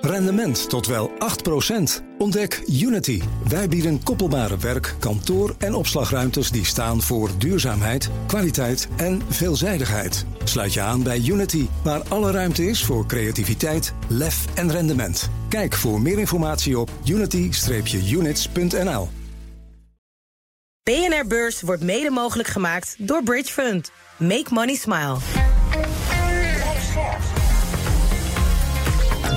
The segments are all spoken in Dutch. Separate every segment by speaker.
Speaker 1: Rendement tot wel 8%. Ontdek Unity. Wij bieden koppelbare werk, kantoor en opslagruimtes die staan voor duurzaamheid, kwaliteit en veelzijdigheid. Sluit je aan bij Unity, waar alle ruimte is voor creativiteit, lef en rendement. Kijk voor meer informatie op unity-units.nl.
Speaker 2: BNR Beurs wordt mede mogelijk gemaakt door Bridge Fund. Make money smile.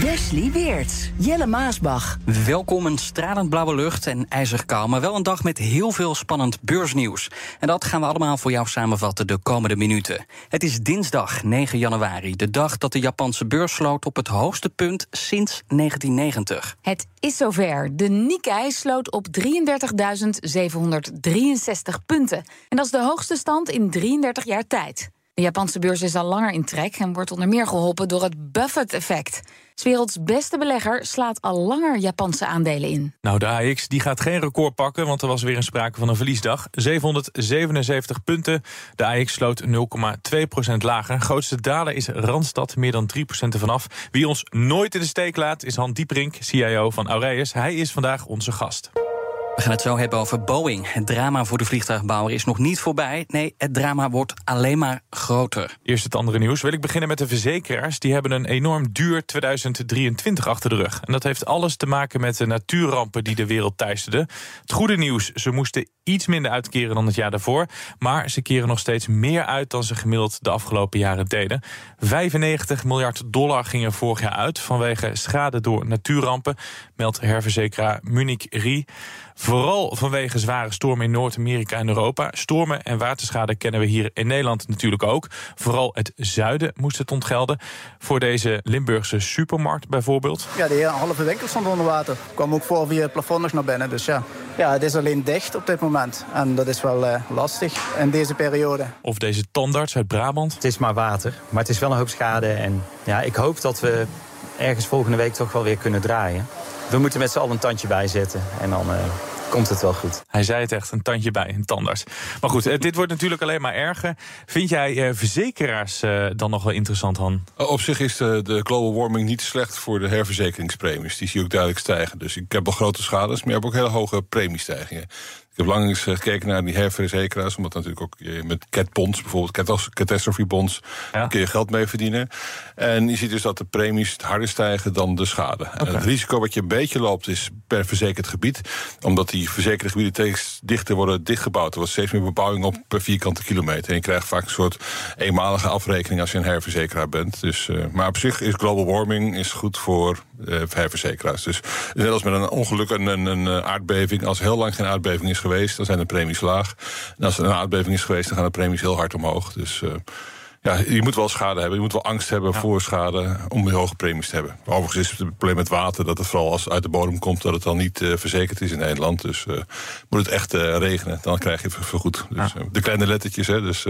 Speaker 3: Wesley Weerts, Jelle Maasbach.
Speaker 4: Welkom een stralend blauwe lucht en ijzig kou, maar wel een dag met heel veel spannend beursnieuws. En dat gaan we allemaal voor jou samenvatten de komende minuten. Het is dinsdag 9 januari, de dag dat de Japanse beurs sloot op het hoogste punt sinds 1990.
Speaker 5: Het is zover. De Nikkei sloot op 33.763 punten. En dat is de hoogste stand in 33 jaar tijd. De Japanse beurs is al langer in trek en wordt onder meer geholpen door het Buffett-effect. Werelds beste belegger slaat al langer Japanse aandelen in.
Speaker 6: Nou, de AX die gaat geen record pakken, want er was weer een sprake van een verliesdag. 777 punten. De AX sloot 0,2% lager. Grootste daler is Randstad, meer dan 3% ervan af. Wie ons nooit in de steek laat, is Han Dieprink, CIO van Aureus. Hij is vandaag onze gast.
Speaker 4: We gaan het zo hebben over Boeing. Het drama voor de vliegtuigbouwer is nog niet voorbij. Nee, het drama wordt alleen maar groter.
Speaker 6: Eerst het andere nieuws. Wil ik beginnen met de verzekeraars. Die hebben een enorm duur 2023 achter de rug. En dat heeft alles te maken met de natuurrampen die de wereld teisterden. Het goede nieuws, ze moesten iets minder uitkeren dan het jaar daarvoor. Maar ze keren nog steeds meer uit dan ze gemiddeld de afgelopen jaren deden. 95 miljard dollar ging er vorig jaar uit vanwege schade door natuurrampen, meldt herverzekeraar Munich Re. Vooral vanwege zware stormen in Noord-Amerika en Europa. Stormen en waterschade kennen we hier in Nederland natuurlijk ook. Vooral het zuiden moest het ontgelden. Voor deze Limburgse supermarkt bijvoorbeeld.
Speaker 7: Ja, de hele halve winkel stond onder water. Kwam ook voor via het plafond nog naar binnen. Dus ja. ja, het is alleen dicht op dit moment. En dat is wel uh, lastig in deze periode.
Speaker 6: Of deze tandarts uit Brabant.
Speaker 8: Het is maar water, maar het is wel een hoop schade. En ja, ik hoop dat we ergens volgende week toch wel weer kunnen draaien. We moeten met z'n allen een tandje bijzetten. En dan uh, komt het wel goed.
Speaker 6: Hij zei het echt, een tandje bij, een tandarts. Maar goed, uh, dit wordt natuurlijk alleen maar erger. Vind jij uh, verzekeraars dan nog wel interessant, Han?
Speaker 9: Op zich is de, de, global warming niet slecht voor de herverzekeringspremies. Die zie je ook duidelijk stijgen. Dus ik heb wel grote schades, maar je hebt ook hele hoge premiestijgingen. Ik heb lang eens gekeken naar die herverzekeraars, omdat natuurlijk ook met cat bonds, bijvoorbeeld catastrophe bonds, ja. kun je geld mee verdienen. En je ziet dus dat de premies harder stijgen dan de schade. Okay. En het risico wat je een beetje loopt is per verzekerd gebied, omdat die verzekerde gebieden steeds dichter worden dichtgebouwd. Er wordt steeds meer bebouwing op per vierkante kilometer. En je krijgt vaak een soort eenmalige afrekening als je een herverzekeraar bent. Dus, uh, maar op zich is global warming is goed voor uh, herverzekeraars. Dus net als met een ongeluk en een, een aardbeving, als heel lang geen aardbeving is geweest, dan zijn de premies laag. En als er een aardbeving is geweest, dan gaan de premies heel hard omhoog. Dus uh, ja, je moet wel schade hebben. Je moet wel angst hebben ja. voor schade om hoge premies te hebben. Overigens is het probleem met water dat het vooral als het uit de bodem komt... dat het dan niet uh, verzekerd is in Nederland. Dus uh, moet het echt uh, regenen, dan krijg je het vergoed. Dus, ja. de kleine lettertjes, hè. Dus,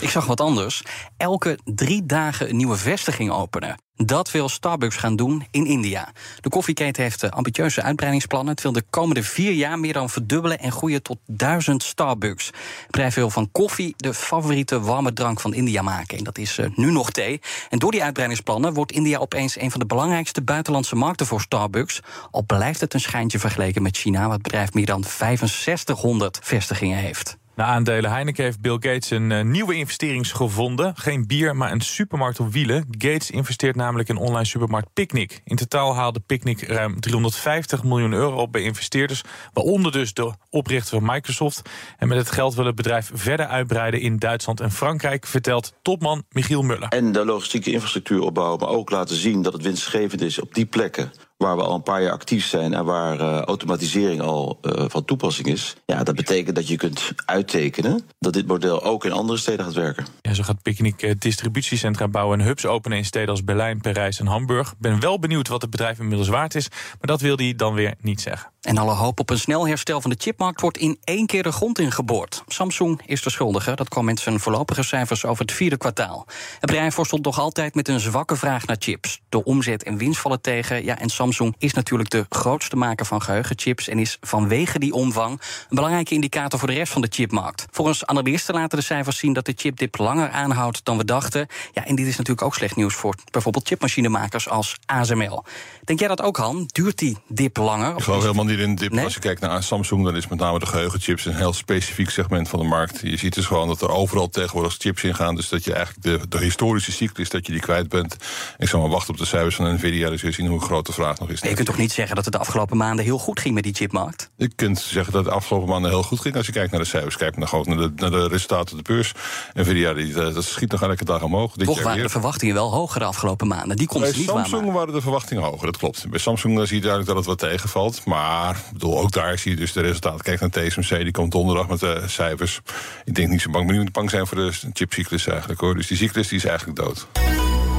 Speaker 4: Ik zag wat anders. Elke drie dagen een nieuwe vestiging openen. Dat wil Starbucks gaan doen in India. De koffieketen heeft ambitieuze uitbreidingsplannen. Het wil de komende vier jaar meer dan verdubbelen en groeien tot duizend Starbucks. Het bedrijf wil van koffie de favoriete warme drank van India maken. En dat is uh, nu nog thee. En door die uitbreidingsplannen wordt India opeens een van de belangrijkste buitenlandse markten voor Starbucks. Al blijft het een schijntje vergeleken met China, waar het bedrijf meer dan 6500 vestigingen heeft.
Speaker 6: Na aandelen Heineken heeft Bill Gates een uh, nieuwe investering gevonden. Geen bier, maar een supermarkt op wielen. Gates investeert namelijk in online supermarkt Picnic. In totaal haalde Picnic ruim 350 miljoen euro op bij investeerders. Waaronder dus de oprichter van Microsoft. En met het geld wil het bedrijf verder uitbreiden in Duitsland en Frankrijk, vertelt topman Michiel Muller.
Speaker 10: En de logistieke infrastructuur opbouwen, maar ook laten zien dat het winstgevend is op die plekken waar we al een paar jaar actief zijn en waar uh, automatisering al uh, van toepassing is. Ja, dat betekent dat je kunt uittekenen dat dit model ook in andere steden gaat werken.
Speaker 6: Ja, zo gaat Picnic uh, distributiecentra bouwen en hubs openen in steden als Berlijn, Parijs en Hamburg. Ben wel benieuwd wat het bedrijf inmiddels waard is, maar dat wil hij dan weer niet zeggen.
Speaker 4: En alle hoop op een snel herstel van de chipmarkt wordt in één keer de grond ingeboord. Samsung is de schuldige. Dat kwam met zijn voorlopige cijfers over het vierde kwartaal. Het bedrijf worstelt nog altijd met een zwakke vraag naar chips. De omzet en winst vallen tegen. Ja, en Samsung is natuurlijk de grootste maker van geheugenchips en is vanwege die omvang een belangrijke indicator voor de rest van de chipmarkt. Volgens analisten laten de cijfers zien dat de chipdip langer aanhoudt dan we dachten. Ja, en dit is natuurlijk ook slecht nieuws voor bijvoorbeeld chipmachinemakers als ASML. Denk jij dat ook, Han? Duurt die dip langer?
Speaker 9: Ik geloof helemaal niet in dip. Als je kijkt naar Samsung, dan is met name de geheugenchips een heel specifiek segment van de markt. Je ziet dus gewoon dat er overal tegenwoordig chips in gaan. Dus dat je eigenlijk de, de historische cyclus dat je die kwijt bent. Ik zal maar wachten op de cijfers van Nvidia, dus we zien hoe groot de vraag nog is.
Speaker 4: je kunt toch niet zeggen dat het de afgelopen maanden heel goed ging met die chipmarkt?
Speaker 9: Je kunt zeggen dat het de afgelopen maanden heel goed ging. Als je kijkt naar de cijfers, kijk naar, naar, de, naar de resultaten op de beurs. Nvidia, die, eh, dat schiet nog elke dag omhoog.
Speaker 4: Dit toch waren de verwachtingen wel hoger de afgelopen maanden. Die konden
Speaker 9: Bij
Speaker 4: niet
Speaker 9: Samsung waren de verwachtingen hoger, dat klopt. Bij Samsung zie je duidelijk dat het wat tegenvalt. Maar bedoel, ook daar zie je dus de resultaten. Kijk naar TSMC, die komt donderdag met de cijfers. Ik denk niet zo bang, maar niet bang zijn voor de chipcyclus eigenlijk hoor. Dus die cyclus die is eigenlijk dood.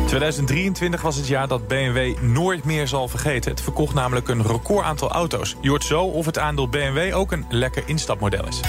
Speaker 6: 2023 was het jaar dat BMW nooit meer zal vergeten. Het verkocht namelijk een record aantal auto's. Je hoort zo of het aandeel BMW ook een lekker instapmodel is.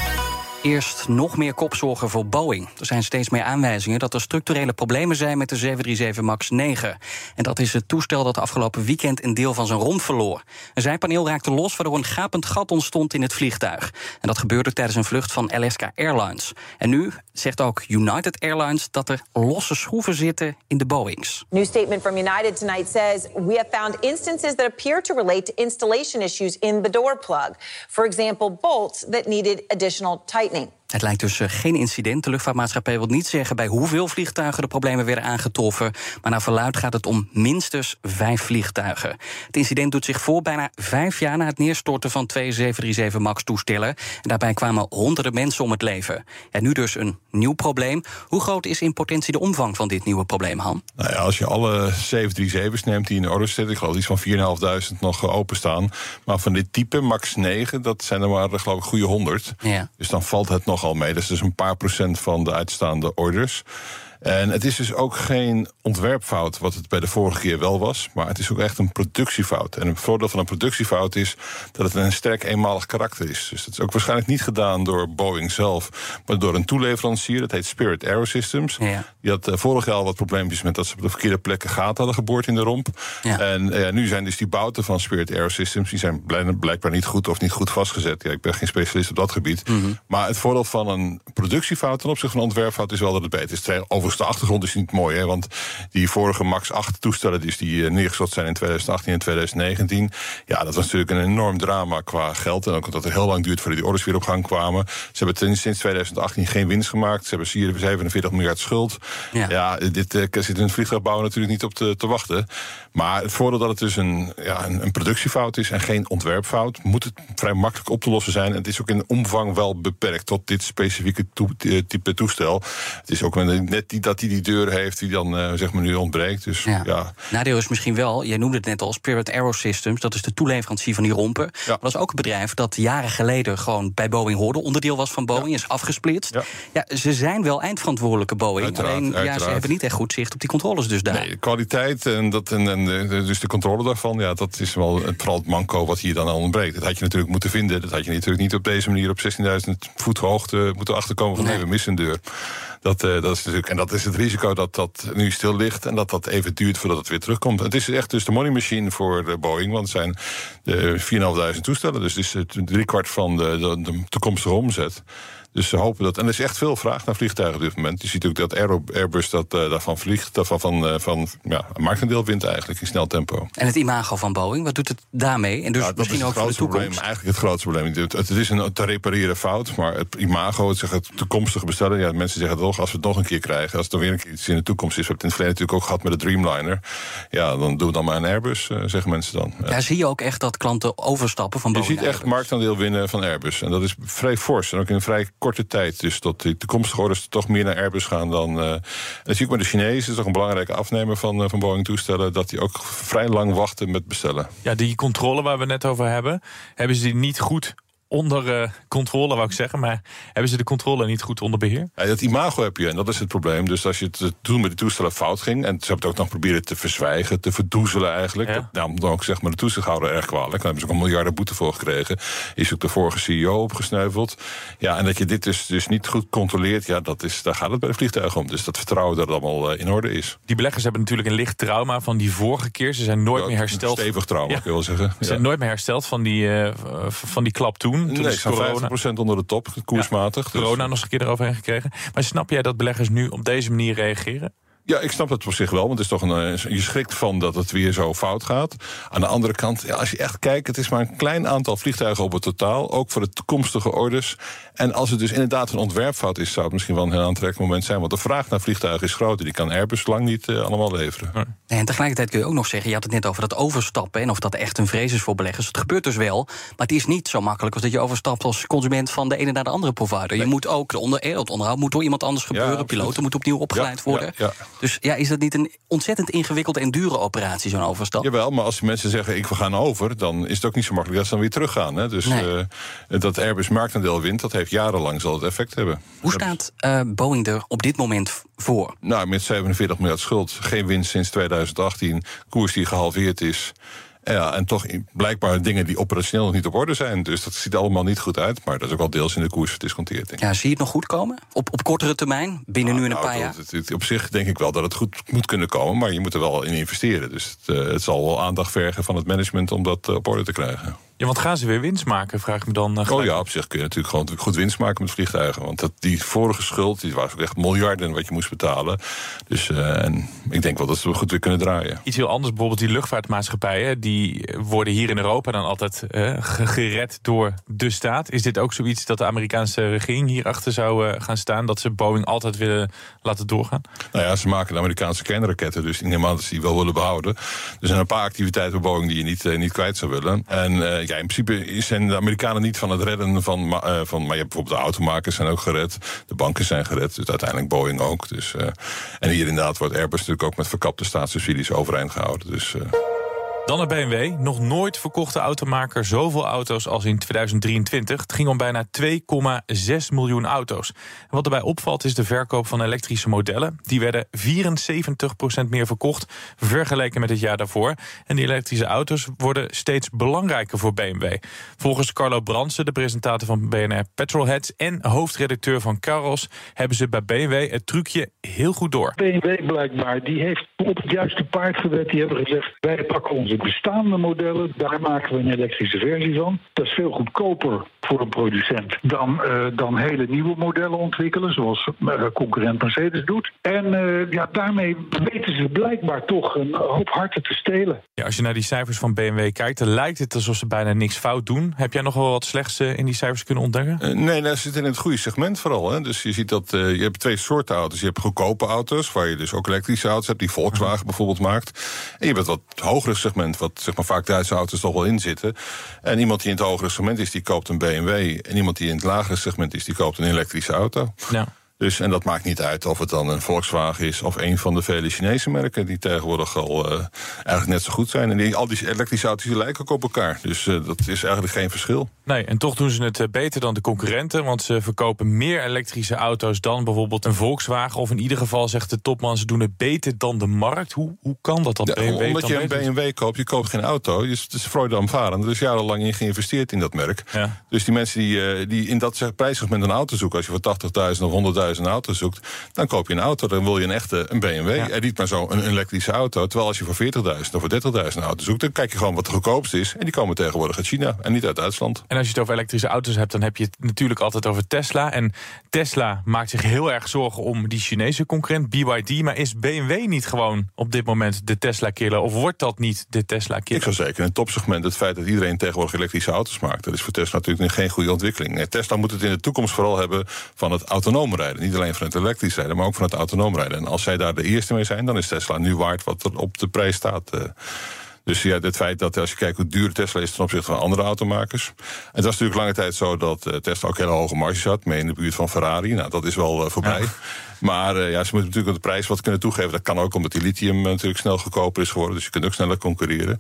Speaker 4: Eerst nog meer kopzorgen voor Boeing. Er zijn steeds meer aanwijzingen dat er structurele problemen zijn met de 737 MAX 9. En dat is het toestel dat afgelopen weekend een deel van zijn romp verloor. Een zijpaneel raakte los, waardoor een gapend gat ontstond in het vliegtuig. En dat gebeurde tijdens een vlucht van Alaska Airlines. En nu zegt ook United Airlines dat er losse schroeven zitten in de Boeings.
Speaker 11: New statement from United tonight says we have found instances that appear to relate to installation issues in the door plug. For example, bolts that needed additional tightening. lightning.
Speaker 4: Het lijkt dus eh, geen incident. De luchtvaartmaatschappij wil niet zeggen bij hoeveel vliegtuigen de problemen werden aangetroffen. Maar naar verluid gaat het om minstens vijf vliegtuigen. Het incident doet zich voor bijna vijf jaar na het neerstorten van twee 737 MAX-toestellen. En daarbij kwamen honderden mensen om het leven. Ja, nu dus een nieuw probleem. Hoe groot is in potentie de omvang van dit nieuwe probleem, Han?
Speaker 9: Nou ja, als je alle 737's neemt die in de orde zitten, ik geloof iets van 4.500 nog openstaan. Maar van dit type, MAX 9, dat zijn er maar geloof ik goede 100.
Speaker 4: Ja.
Speaker 9: Dus dan valt het nogal mee. Dat is dus een paar procent van de uitstaande orders. En het is dus ook geen ontwerpfout, wat het bij de vorige keer wel was. Maar het is ook echt een productiefout. En het voordeel van een productiefout is dat het een sterk eenmalig karakter is. Dus dat is ook waarschijnlijk niet gedaan door Boeing zelf, maar door een toeleverancier. Dat heet Spirit Aerosystems.
Speaker 4: Ja.
Speaker 9: Die had uh, vorig jaar al wat probleempjes met dat ze op de verkeerde plekken gaten hadden geboord in de romp.
Speaker 4: Ja.
Speaker 9: En uh, nu zijn dus die bouten van Spirit Aerosystems, die zijn blijkbaar niet goed of niet goed vastgezet. Ja, ik ben geen specialist op dat gebied.
Speaker 4: Mhm.
Speaker 9: Maar het voordeel van een productiefout ten opzichte van een ontwerpfout is wel dat het beter is. Overigens, de achtergrond is niet mooi, hè, want die vorige MAX 8 toestellen dus die uh, neergestort zijn in 2018 en 2019, ja, dat was natuurlijk een enorm drama qua geld. En ook dat het heel lang duurt voordat die orders weer op gang kwamen. Ze hebben sinds 2018 geen winst gemaakt. Ze hebben 47 miljard schuld.
Speaker 4: Ja,
Speaker 9: ja dit uh, zit een vliegtuigbouwer natuurlijk niet op te, te, wachten. Maar het voordeel dat het dus een, ja, een, een, productiefout is en geen ontwerpfout, moet het vrij makkelijk op te lossen zijn. En het is ook in omvang wel beperkt tot dit specifieke to, type toestel. Het is ook net die, dat hij die deur heeft die dan uh, zeg maar nu ontbreekt. Dus, ja. ja.
Speaker 4: Nadeel is misschien wel, jij noemde het net al, Spirit Aerosystems, dat is de toeleverancier van die rompen.
Speaker 9: Ja.
Speaker 4: Maar dat is ook een bedrijf dat jaren geleden gewoon bij Boeing hoorde, onderdeel was van Boeing,
Speaker 9: Ja.
Speaker 4: is afgesplitst.
Speaker 9: Ja.
Speaker 4: Ze zijn wel eindverantwoordelijke Boeing.
Speaker 9: Uiteraard,
Speaker 4: alleen ja, ze hebben niet echt goed zicht op die controles dus daar.
Speaker 9: Nee, kwaliteit en, dat, en, en de- dus de controle daarvan, ja, dat is wel het, vooral het manco wat hier dan ontbreekt. Dat had je natuurlijk moeten vinden. Dat had je natuurlijk niet op deze manier op 16.000 voet hoogte moeten achterkomen van
Speaker 4: Nee.
Speaker 9: nee, we missen een deur. Dat, eh, dat is natuurlijk, en dat is het risico dat dat nu stil ligt en dat dat even duurt voordat het weer terugkomt. Het is echt dus de money machine voor de Boeing, want het zijn de 4.500 toestellen. Dus het is driekwart van de, de toekomstige omzet. Dus ze hopen dat. En er is echt veel vraag naar vliegtuigen op dit moment. Je ziet ook dat Airbus dat, eh, daarvan vliegt, daarvan van, eh, van ja, een marktendeel wint eigenlijk in snel tempo.
Speaker 4: En het imago van Boeing, wat doet het daarmee? En dus
Speaker 9: Ja, dat
Speaker 4: misschien
Speaker 9: is
Speaker 4: ook voor de
Speaker 9: probleem.
Speaker 4: toekomst.
Speaker 9: Eigenlijk het grootste probleem. Het, het is een te repareren fout, maar het imago, het, zeggen, het toekomstige bestellen. Ja, mensen zeggen toch, als we het nog een keer krijgen, als het dan weer een keer iets in de toekomst is. We hebben het in het verleden natuurlijk ook gehad met de Dreamliner. Ja, dan doen we dan maar een Airbus, eh, zeggen mensen dan. Ja.
Speaker 4: Daar zie je ook echt dat klanten overstappen van
Speaker 9: Je
Speaker 4: Boeing.
Speaker 9: ziet echt marktaandeel winnen van Airbus. En dat is vrij fors. En ook in een vrij korte tijd. Dus dat de toekomstige orders toch meer naar Airbus gaan dan. zie ik met de Chinezen, is toch een belangrijke afnemer van, eh, van Boeing toestellen. Dat die ook vrij lang wachten met bestellen.
Speaker 6: Ja, die controle waar we net over hebben, hebben ze die niet goed onder uh, controle, wou ik zeggen. Maar hebben ze de controle niet goed onder beheer?
Speaker 9: Ja, dat imago heb je en dat is het probleem. Dus als je het toen met de toestellen fout ging... en ze hebben het ook nog proberen te verzwijgen, te verdoezelen eigenlijk... Ja. Dat, dan ook zeg maar de toezichthouder erg kwalijk. Daar hebben ze ook een miljarden boete voor gekregen. Is ook de vorige CEO opgesneuveld. Ja, en dat je dit dus, dus niet goed controleert... ja, dat is, daar gaat het bij de vliegtuigen om. Dus dat vertrouwen dat het allemaal uh, in orde is.
Speaker 6: Die beleggers hebben natuurlijk een licht trauma van die vorige keer. Ze zijn nooit meer hersteld.
Speaker 9: Stevig trauma, ja. je wel zeggen.
Speaker 6: Ze zijn nooit meer hersteld van die, uh, van die klap toen. Toen
Speaker 9: nee, corona. 50% onder de top, koersmatig.
Speaker 6: Ja, corona dus. nog eens een keer eroverheen gekregen. Maar snap jij dat beleggers nu op deze manier reageren?
Speaker 9: Ja, ik snap het op zich wel, want het is toch een, eh, je schrikt van dat het weer zo fout gaat. Aan de andere kant, ja, als je echt kijkt, het is maar een klein aantal vliegtuigen op het totaal, ook voor de toekomstige orders. En als het dus inderdaad een ontwerpfout is, zou het misschien wel een heel aantrekkelijk moment zijn. Want de vraag naar vliegtuigen is groter. Die kan Airbus lang niet uh, allemaal leveren.
Speaker 4: En tegelijkertijd kun je ook nog zeggen, je had het net over dat overstappen en of dat echt een vrees is voor beleggers. Het gebeurt dus wel, maar het is niet zo makkelijk als dat je overstapt als consument van de ene naar de andere provider. Je moet ook, de onder, het onderhoud moet door iemand anders gebeuren. Ja, Piloten moeten opnieuw opgeleid
Speaker 9: ja,
Speaker 4: worden. Dus ja, is dat niet een ontzettend ingewikkelde en dure operatie, zo'n overstap?
Speaker 9: Jawel, maar als mensen zeggen ik we gaan over, dan is het ook niet zo makkelijk dat ze dan weer teruggaan. Hè? Dus nee. uh, dat Airbus marktaandeel wint, dat heeft jarenlang zal het effect hebben.
Speaker 4: Hoe staat uh, Boeing er op dit moment voor?
Speaker 9: Nou, met 47 miljard schuld, geen winst sinds 2018, koers die gehalveerd is. Ja, en toch blijkbaar dingen die operationeel nog niet op orde zijn. Dus dat ziet allemaal niet goed uit. Maar dat is ook wel deels in de koers verdisconteerd. Denk ik.
Speaker 4: Ja, zie je het nog goed komen? Op, op kortere termijn? Binnen nu en een
Speaker 9: nou,
Speaker 4: paar jaar?
Speaker 9: Het, op zich denk ik wel dat het goed moet kunnen komen. Maar je moet er wel in investeren. Dus het, uh, het zal wel aandacht vergen van het management om dat uh, op orde te krijgen.
Speaker 6: Ja, want gaan ze weer winst maken, vraag ik me dan. Uh,
Speaker 9: oh ja, op zich kun je natuurlijk gewoon goed winst maken met vliegtuigen. Want dat, die vorige schuld, die was echt miljarden wat je moest betalen. Dus uh, en ik denk wel dat ze goed weer kunnen draaien.
Speaker 6: Iets heel anders, bijvoorbeeld die luchtvaartmaatschappijen... die worden hier in Europa dan altijd uh, gered door de staat. Is dit ook zoiets dat de Amerikaanse regering hierachter zou gaan staan... dat ze Boeing altijd willen laten doorgaan?
Speaker 9: Nou ja, ze maken de Amerikaanse kernraketten... dus in de dat ze die wel willen behouden. Er zijn een paar activiteiten bij Boeing die je niet, niet kwijt zou willen. En ja, in principe zijn de Amerikanen niet van het redden van, uh, van maar je hebt bijvoorbeeld de automakers zijn ook gered, de banken zijn gered, dus uiteindelijk Boeing ook. Dus, uh, en hier inderdaad wordt Airbus natuurlijk ook met verkapte staatssubsidies overeind gehouden. Dus, uh,
Speaker 6: dan naar BMW. Nog nooit verkochte automaker zoveel auto's als in 2023. Het ging om bijna 2,6 miljoen auto's. Wat erbij opvalt is de verkoop van elektrische modellen. Die werden 74% meer verkocht vergeleken met het jaar daarvoor. En die elektrische auto's worden steeds belangrijker voor BMW. Volgens Carlo Bransen, de presentator van BNR Petrolheads... en hoofdredacteur van Caros, hebben ze bij BMW het trucje heel goed door.
Speaker 12: BMW blijkbaar, die heeft op het juiste paard gewet. Die hebben gezegd, wij pakken onze bestaande modellen, daar maken we een elektrische versie van. Dat is veel goedkoper voor een producent dan, uh, dan hele nieuwe modellen ontwikkelen, zoals uh, concurrent Mercedes doet. En uh, ja, daarmee weten ze blijkbaar toch een hoop harten te stelen.
Speaker 6: Ja, als je naar die cijfers van BMW kijkt, dan lijkt het alsof ze bijna niks fout doen. Heb jij nog wel wat slechts in die cijfers kunnen ontdekken?
Speaker 9: nee, dat zit in het goede segment vooral. Hè. Dus je ziet dat je hebt twee soorten auto's. Je hebt goedkope auto's, waar je dus ook elektrische auto's hebt, die Volkswagen bijvoorbeeld maakt. En je hebt wat hogere segment, wat zeg maar, vaak Duitse auto's toch wel in zitten. En iemand die in het hogere segment is, die koopt een BMW. En iemand die in het lagere segment is, die koopt een elektrische auto.
Speaker 6: Ja.
Speaker 9: Dus, en dat maakt niet uit of het dan een Volkswagen is of een van de vele Chinese merken die tegenwoordig al uh, eigenlijk net zo goed zijn. En die, al die elektrische auto's die lijken ook op elkaar. Dus uh, dat is eigenlijk geen verschil.
Speaker 6: Nee, en toch doen ze het uh, beter dan de concurrenten. Want ze verkopen meer elektrische auto's dan bijvoorbeeld een Volkswagen. Of in ieder geval zegt de topman, ze doen het beter dan de markt. Hoe, hoe kan dat dan?
Speaker 9: Ja,
Speaker 6: BMW
Speaker 9: omdat je een BMW koopt, je koopt geen auto. Je, het is Freudam varen. Er is jarenlang in geïnvesteerd in dat merk.
Speaker 6: Ja.
Speaker 9: Dus die mensen die, die in dat prijssegment een auto zoeken, als je voor 80.000 of 100.000 een auto zoekt, dan koop je een auto. Dan wil je een echte een BMW. Ja. En niet maar zo een, een elektrische auto. Terwijl als je voor 40.000 of voor 30.000 een auto zoekt, dan kijk je gewoon wat de goedkoopste is. En die komen tegenwoordig uit China en niet uit Duitsland.
Speaker 6: En als je het over elektrische auto's hebt, dan heb je het natuurlijk altijd over Tesla. En Tesla maakt zich heel erg zorgen om die Chinese concurrent BYD. Maar is BMW niet gewoon op dit moment de Tesla-killer? Of wordt dat niet de Tesla-killer?
Speaker 9: Ik zou zeker in het topsegment het feit dat iedereen tegenwoordig elektrische auto's maakt. Dat is voor Tesla natuurlijk geen goede ontwikkeling. Nee, Tesla moet het in de toekomst vooral hebben van het autonoom rijden. Niet alleen van het elektrisch rijden, maar ook van het autonoom rijden. En als zij daar de eerste mee zijn, dan is Tesla nu waard wat er op de prijs staat. Dus ja, het feit dat als je kijkt hoe duur Tesla is ten opzichte van andere automakers. Het was natuurlijk lange tijd zo dat uh, Tesla ook hele hoge marges had, mee in de buurt van Ferrari. Nou, dat is wel uh, voorbij. Maar uh, ja, ze moeten natuurlijk de prijs wat kunnen toegeven. Dat kan ook omdat die lithium natuurlijk snel goedkoper is geworden. Dus je kunt ook sneller concurreren.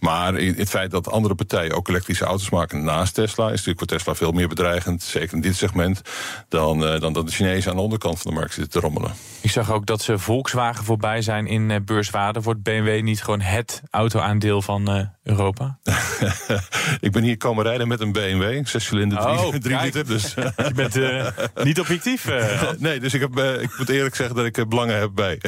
Speaker 9: Maar het feit dat andere partijen ook elektrische auto's maken naast Tesla... is natuurlijk voor Tesla veel meer bedreigend, zeker in dit segment... dan, uh, dan dat de Chinezen aan de onderkant van de markt zitten te rommelen.
Speaker 6: Ik zag ook dat ze Volkswagen voorbij zijn in beurswaarde. Wordt BMW niet gewoon het autoaandeel van uh, Europa?
Speaker 9: ik ben hier komen rijden met een BMW, zescilinder, oh, drie, drie liter. Dus.
Speaker 6: Je bent niet objectief.
Speaker 9: nee, dus ik, heb, ik moet eerlijk zeggen dat ik belangen heb bij.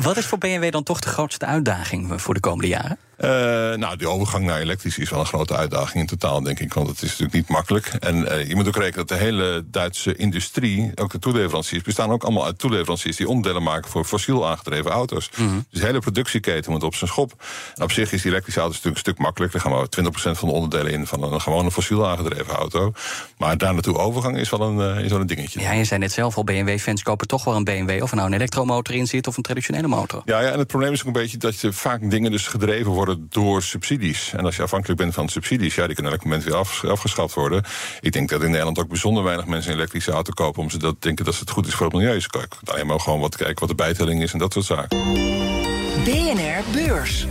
Speaker 4: Wat is voor BMW dan toch de grootste uitdaging voor de komende jaren?
Speaker 9: Uh, nou, die overgang naar elektrisch is wel een grote uitdaging in totaal, denk ik. Want het is natuurlijk niet makkelijk. En uh, je moet ook rekenen dat de hele Duitse industrie, ook de toeleveranciers, bestaan ook allemaal uit toeleveranciers die onderdelen maken voor fossiel aangedreven auto's. Mm -hmm. Dus de hele productieketen moet op zijn schop. En op zich is die elektrische auto natuurlijk een stuk makkelijker. Daar gaan we 20% van de onderdelen in van een gewone fossiel aangedreven auto. Maar daar naartoe overgang is wel een, is wel een dingetje.
Speaker 4: Ja, je zei net zelf al, BMW-fans kopen toch wel een BMW. Of er nou een elektromotor in zit of een traditionele motor.
Speaker 9: Ja, ja en het probleem is ook een beetje dat je vaak dingen dus gedreven worden door subsidies. En als je afhankelijk bent van subsidies, ja, die kunnen elk moment weer af, afgeschaft worden. Ik denk dat in Nederland ook bijzonder weinig mensen een elektrische auto kopen, omdat ze dat denken dat het goed is voor het milieu. Dus alleen maar gewoon wat kijken wat de bijtelling is en dat soort zaken.
Speaker 3: BNR Beurs.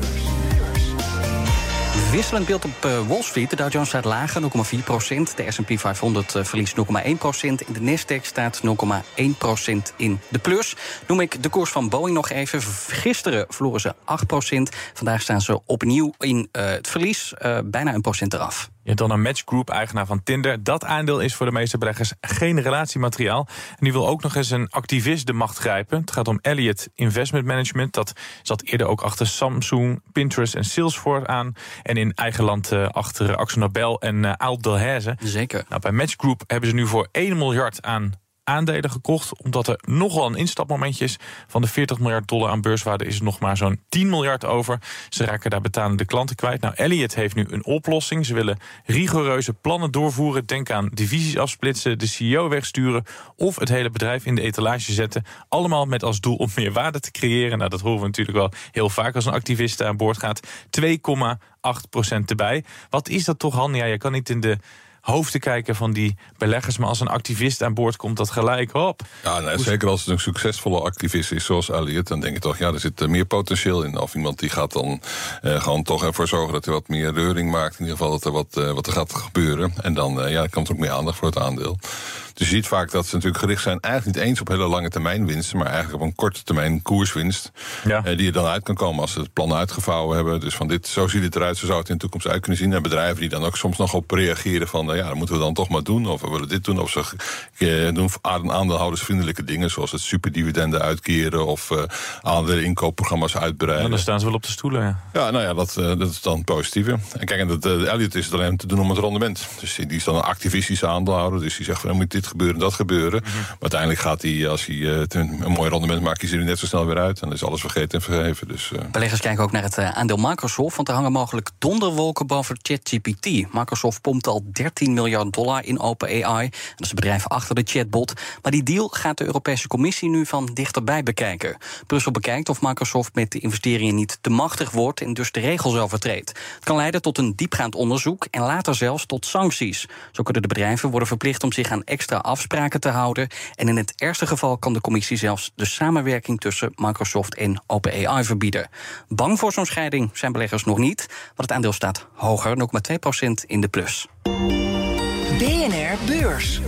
Speaker 4: Wisselend beeld op Wall Street. De Dow Jones staat lager, 0,4 procent. De S&P 500 verliest 0,1 procent. In de Nasdaq staat 0,1 procent in de plus. Noem ik de koers van Boeing nog even. Gisteren verloren ze 8 procent. Vandaag staan ze opnieuw in uh, het verlies. Bijna een procent eraf.
Speaker 6: Je hebt dan een Match Group, eigenaar van Tinder. Dat aandeel is voor de meeste beleggers geen relatiemateriaal. En die wil ook nog eens een activist de macht grijpen. Het gaat om Elliott Investment Management. Dat zat eerder ook achter Samsung, Pinterest en Salesforce aan. En in eigen land uh, achter Axel Nobel en uh, Aalt Delhaize.
Speaker 4: Zeker.
Speaker 6: Nou, bij Match Group hebben ze nu voor 1 miljard aan aandelen gekocht. Omdat er nogal een instapmomentje is. Van de 40 miljard dollar aan beurswaarde is er nog maar zo'n 10 miljard over. Ze raken daar betalende klanten kwijt. Nou, Elliott heeft nu een oplossing. Ze willen rigoureuze plannen doorvoeren. Denk aan divisies afsplitsen, de CEO wegsturen... of het hele bedrijf in de etalage zetten. Allemaal met als doel om meer waarde te creëren. Nou, dat horen we natuurlijk wel heel vaak als een activist aan boord gaat. 2,8 procent erbij. Wat is dat toch, Han? Ja, je kan niet in de hoofden kijken van die beleggers. Maar als een activist aan boord komt, dat gelijk op.
Speaker 9: Ja, nee, zeker als het een succesvolle activist is zoals Elliot, dan denk je toch, ja, er zit meer potentieel in. Of iemand die gaat dan uh, gewoon toch ervoor zorgen dat hij wat meer reuring maakt. In ieder geval dat er wat, uh, wat er gaat gebeuren. En dan uh, ja, komt er ook meer aandacht voor het aandeel. Dus je ziet vaak dat ze natuurlijk gericht zijn eigenlijk niet eens op hele lange termijn winsten, maar eigenlijk op een korte termijn koerswinst. Ja. die er dan uit kan komen als ze het plan uitgevouwen hebben. Dus van dit, zo ziet het eruit, zo zou het in de toekomst uit kunnen zien. En bedrijven die dan ook soms nog op reageren van ja, dat moeten we dan toch maar doen. Of we willen dit doen. Of ze uh, doen aandeelhoudersvriendelijke dingen, zoals het superdividenden uitkeren of uh, aandelen inkoopprogramma's uitbreiden.
Speaker 6: Ja, dan staan ze wel op de stoelen. Ja,
Speaker 9: ja nou ja, dat, uh, dat is dan positieve. En kijk, en dat, Elliot is het alleen te doen om het rendement. Dus die is dan een activistische aandeelhouder. Dus die zegt van dan moet dit gebeuren, dat gebeuren. Mm -hmm. Maar uiteindelijk gaat hij, als hij een mooi rendement maakt, kiest hij er net zo snel weer uit. En dan is alles vergeten en vergeven. Dus,
Speaker 4: Beleggers kijken ook naar het aandeel Microsoft, want er hangen mogelijk donderwolken boven ChatGPT. Microsoft pompt al 13 miljard dollar in OpenAI. Dat is het bedrijf achter de chatbot. Maar die deal gaat de Europese Commissie nu van dichterbij bekijken. Brussel bekijkt of Microsoft met de investeringen niet te machtig wordt en dus de regels overtreedt. Het kan leiden tot een diepgaand onderzoek en later zelfs tot sancties. Zo kunnen de bedrijven worden verplicht om zich aan extra afspraken te houden. En in het ergste geval kan de Commissie zelfs de samenwerking tussen Microsoft en OpenAI verbieden. Bang voor zo'n scheiding zijn beleggers nog niet, want het aandeel staat hoger, 0,2% in de plus.
Speaker 3: BNR Beurs.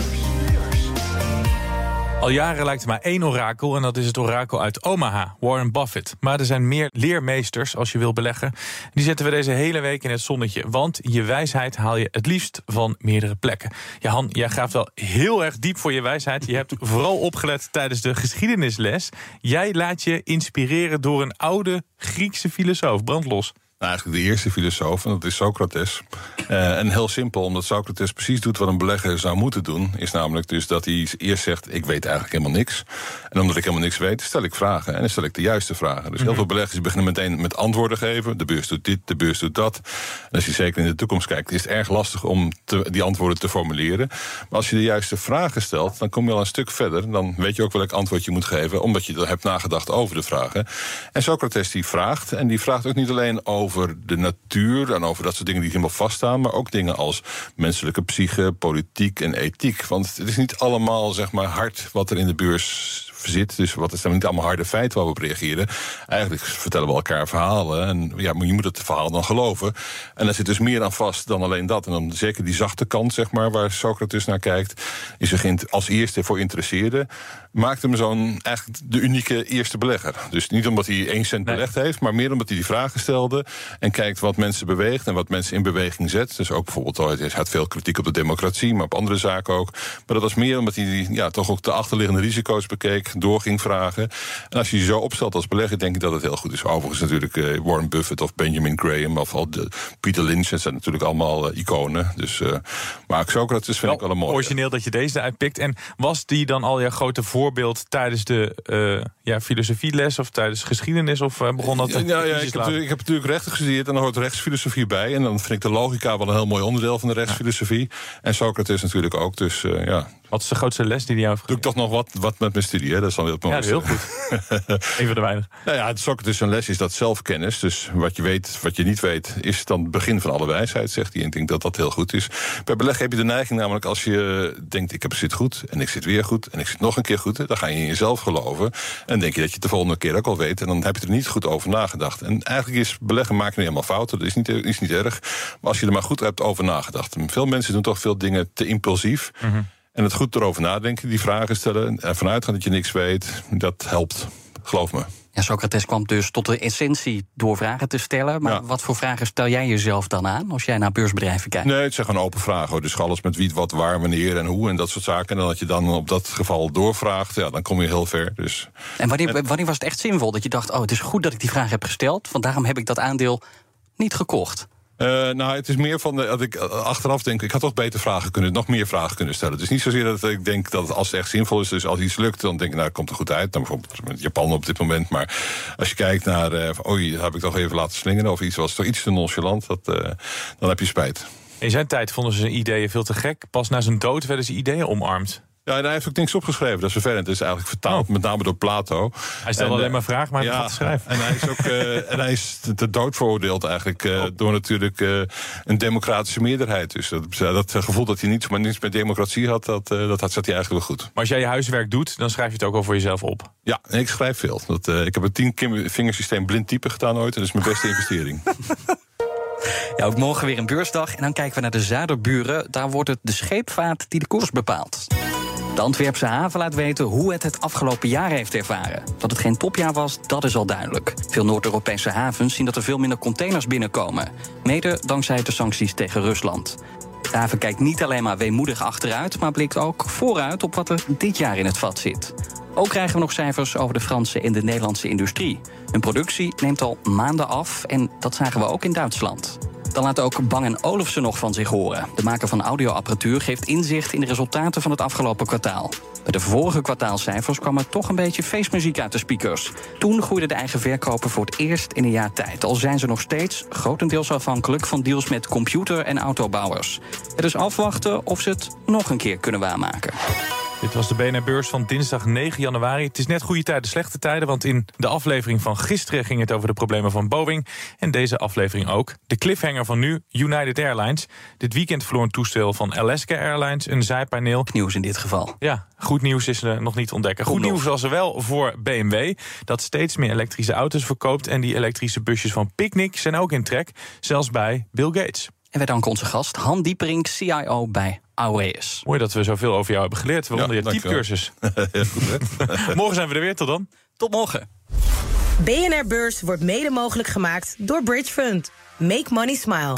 Speaker 6: Al jaren lijkt er maar één orakel en dat is het orakel uit Omaha, Warren Buffett. Maar er zijn meer leermeesters als je wil beleggen. Die zetten we deze hele week in het zonnetje. Want je wijsheid haal je het liefst van meerdere plekken. Ja, Han, jij graaft wel heel erg diep voor je wijsheid. Je hebt vooral opgelet tijdens de geschiedenisles. Jij laat je inspireren door een oude Griekse filosoof. Brandlos.
Speaker 9: Nou, eigenlijk de eerste filosoof, en dat is Socrates. Uh, en heel simpel, omdat Socrates precies doet wat een belegger zou moeten doen... is namelijk dus dat hij eerst zegt, ik weet eigenlijk helemaal niks. En omdat ik helemaal niks weet, stel ik vragen. En dan stel ik de juiste vragen. Dus heel veel beleggers beginnen meteen met antwoorden geven. De beurs doet dit, de beurs doet dat. En als je zeker in de toekomst kijkt, is het erg lastig... om te, die antwoorden te formuleren. Maar als je de juiste vragen stelt, dan kom je al een stuk verder. Dan weet je ook welk antwoord je moet geven... omdat je er hebt nagedacht over de vragen. En Socrates die vraagt, en die vraagt ook niet alleen over over de natuur en over dat soort dingen die helemaal vaststaan, maar ook dingen als menselijke psyche, politiek en ethiek. Want het is niet allemaal zeg maar hard wat er in de beurs zit. Dus wat is dan niet allemaal harde feiten waar we op reageren. Eigenlijk vertellen we elkaar verhalen. En ja, maar je moet het verhaal dan geloven. En er zit dus meer aan vast dan alleen dat. En dan zeker die zachte kant, zeg maar, waar Socrates naar kijkt, is er als eerste voor interesseerde. Maakt hem zo'n eigenlijk de unieke eerste belegger. Dus niet omdat hij één cent belegd heeft, maar meer omdat hij die vragen stelde. En kijkt wat mensen beweegt en wat mensen in beweging zet. Dus ook bijvoorbeeld, hij had veel kritiek op de democratie, maar op andere zaken ook. Maar dat was meer omdat hij ja, toch ook de achterliggende risico's bekeek door ging vragen. En als je je zo opstelt als belegger, denk ik dat het heel goed is. Overigens natuurlijk uh, Warren Buffett of Benjamin Graham of al de, Peter Lynch. Dat zijn natuurlijk allemaal uh, iconen. Dus, uh, maar Socrates vind ik wel mooi.
Speaker 6: Origineel dat je deze uitpikt. En was die dan al je grote voorbeeld tijdens de ja, filosofieles of tijdens geschiedenis? Of begon dat?
Speaker 9: Ja, ja, ja ik, heb, ik, heb, natuurlijk rechten gestudeerd en dan hoort rechtsfilosofie bij. En dan vind ik de logica wel een heel mooi onderdeel van de rechtsfilosofie. En Socrates natuurlijk ook. Dus ja,
Speaker 6: wat is de grootste les die hij heeft
Speaker 9: Doe ik toch nog wat, wat met mijn studie, hè? dat is dan
Speaker 6: heel Ja, heel goed. Even de weinig.
Speaker 9: Nou ja, het Socrates een les is dat zelfkennis. Dus wat je weet, wat je niet weet, is dan het begin van alle wijsheid, zegt hij. En ik denk dat dat heel goed is. Bij beleggen heb je de neiging namelijk als je denkt... ik heb zit goed en ik zit weer goed en ik zit nog een keer goed... dan ga je in jezelf geloven en denk je dat je het de volgende keer ook al weet... en dan heb je er niet goed over nagedacht. En eigenlijk is beleggen maken niet helemaal fouten, dat is niet, is niet erg. Maar als je er maar goed hebt over nagedacht. Veel mensen doen toch veel dingen te impulsief... Mm en het goed erover nadenken, die vragen stellen... en vanuit gaan dat je niks weet, dat helpt. Geloof me.
Speaker 4: Ja, Socrates kwam dus tot de essentie door vragen te stellen. Maar wat voor vragen stel jij jezelf dan aan als jij naar beursbedrijven kijkt?
Speaker 9: Nee, het zijn gewoon open vragen. Hoor. Dus alles met wie, wat, waar, wanneer en hoe en dat soort zaken. En dat je dan op dat geval doorvraagt, ja, dan kom je heel ver. Dus.
Speaker 4: En wanneer, wanneer was het echt zinvol dat je dacht: oh, het is goed dat ik die vraag heb gesteld, want daarom heb ik dat aandeel niet gekocht?
Speaker 9: Uh, nou, het is meer van de, dat ik eh, achteraf denk, ik had toch beter vragen kunnen, nog meer vragen kunnen stellen. Het is niet zozeer dat ik denk dat als het echt zinvol is, dus als iets lukt, dan denk ik, nou, komt er goed uit. Dan bijvoorbeeld met Japan op dit moment. Maar als je kijkt naar, uh, oei, heb ik toch even laten slingeren, of iets was toch iets te nonchalant, dat, dan heb je spijt.
Speaker 6: In zijn tijd vonden ze zijn ideeën veel te gek. Pas na zijn dood werden zijn ideeën omarmd.
Speaker 9: Ja, en hij heeft ook niks opgeschreven. Dat is vervelend. Het is eigenlijk vertaald, oh. met name door Plato.
Speaker 6: Hij stelde alleen maar vragen, maar hij ja, schrijven.
Speaker 9: En hij is ook uh, en hij is te dood veroordeeld eigenlijk uh, door natuurlijk uh, een democratische meerderheid. Dus dat, dat gevoel dat hij niets, maar niets met democratie had, dat, dat had, zat hij eigenlijk wel goed. Maar
Speaker 6: als jij je huiswerk doet, dan schrijf je het ook al voor jezelf op?
Speaker 9: Ja, en ik schrijf veel. Dat, ik heb een tien vingersysteem blind typen gedaan ooit. En dat is mijn beste investering.
Speaker 4: Ja, ook morgen weer een beursdag. En dan kijken we naar de zuiderburen. Daar wordt het de scheepvaart die de koers bepaalt. De Antwerpse haven laat weten hoe het het afgelopen jaar heeft ervaren. Dat het geen topjaar was, dat is al duidelijk. Veel Noord-Europese havens zien dat er veel minder containers binnenkomen. Mede dankzij de sancties tegen Rusland. De haven kijkt niet alleen maar weemoedig achteruit, maar blikt ook vooruit op wat er dit jaar in het vat zit. Ook krijgen we nog cijfers over de Franse en de Nederlandse industrie. Hun productie neemt al maanden af en dat zagen we ook in Duitsland. Dan laat ook Bang Olufsen nog van zich horen. De maker van audioapparatuur geeft inzicht in de resultaten van het afgelopen kwartaal. Bij de vorige kwartaalcijfers kwam er toch een beetje feestmuziek uit de speakers. Toen groeide de eigen verkopen voor het eerst in een jaar tijd. Al zijn ze nog steeds grotendeels afhankelijk van deals met computer- en autobouwers. Het is afwachten of ze het nog een keer kunnen waarmaken.
Speaker 6: Dit was de BNR Beurs van dinsdag 9 januari. Het is net goede tijden, slechte tijden, want in de aflevering van gisteren ging het over de problemen van Boeing. En deze aflevering ook. De cliffhanger van nu, United Airlines. Dit weekend verloor een toestel van Alaska Airlines een zijpaneel.
Speaker 4: Nieuws in dit geval.
Speaker 6: Ja, goed nieuws is er nog niet ontdekken. Goed, nieuws was er wel voor BMW, dat steeds meer elektrische auto's verkoopt. En die elektrische busjes van Picnic zijn ook in trek, zelfs bij Bill Gates.
Speaker 4: En wij danken onze gast, Han Diepering, CIO bij Aureus.
Speaker 6: Mooi dat we zoveel over jou hebben geleerd. We ja, je typecursus. morgen zijn we er weer. Tot dan.
Speaker 4: Tot morgen.
Speaker 2: BNR Beurs wordt mede mogelijk gemaakt door Bridge Fund. Make money smile.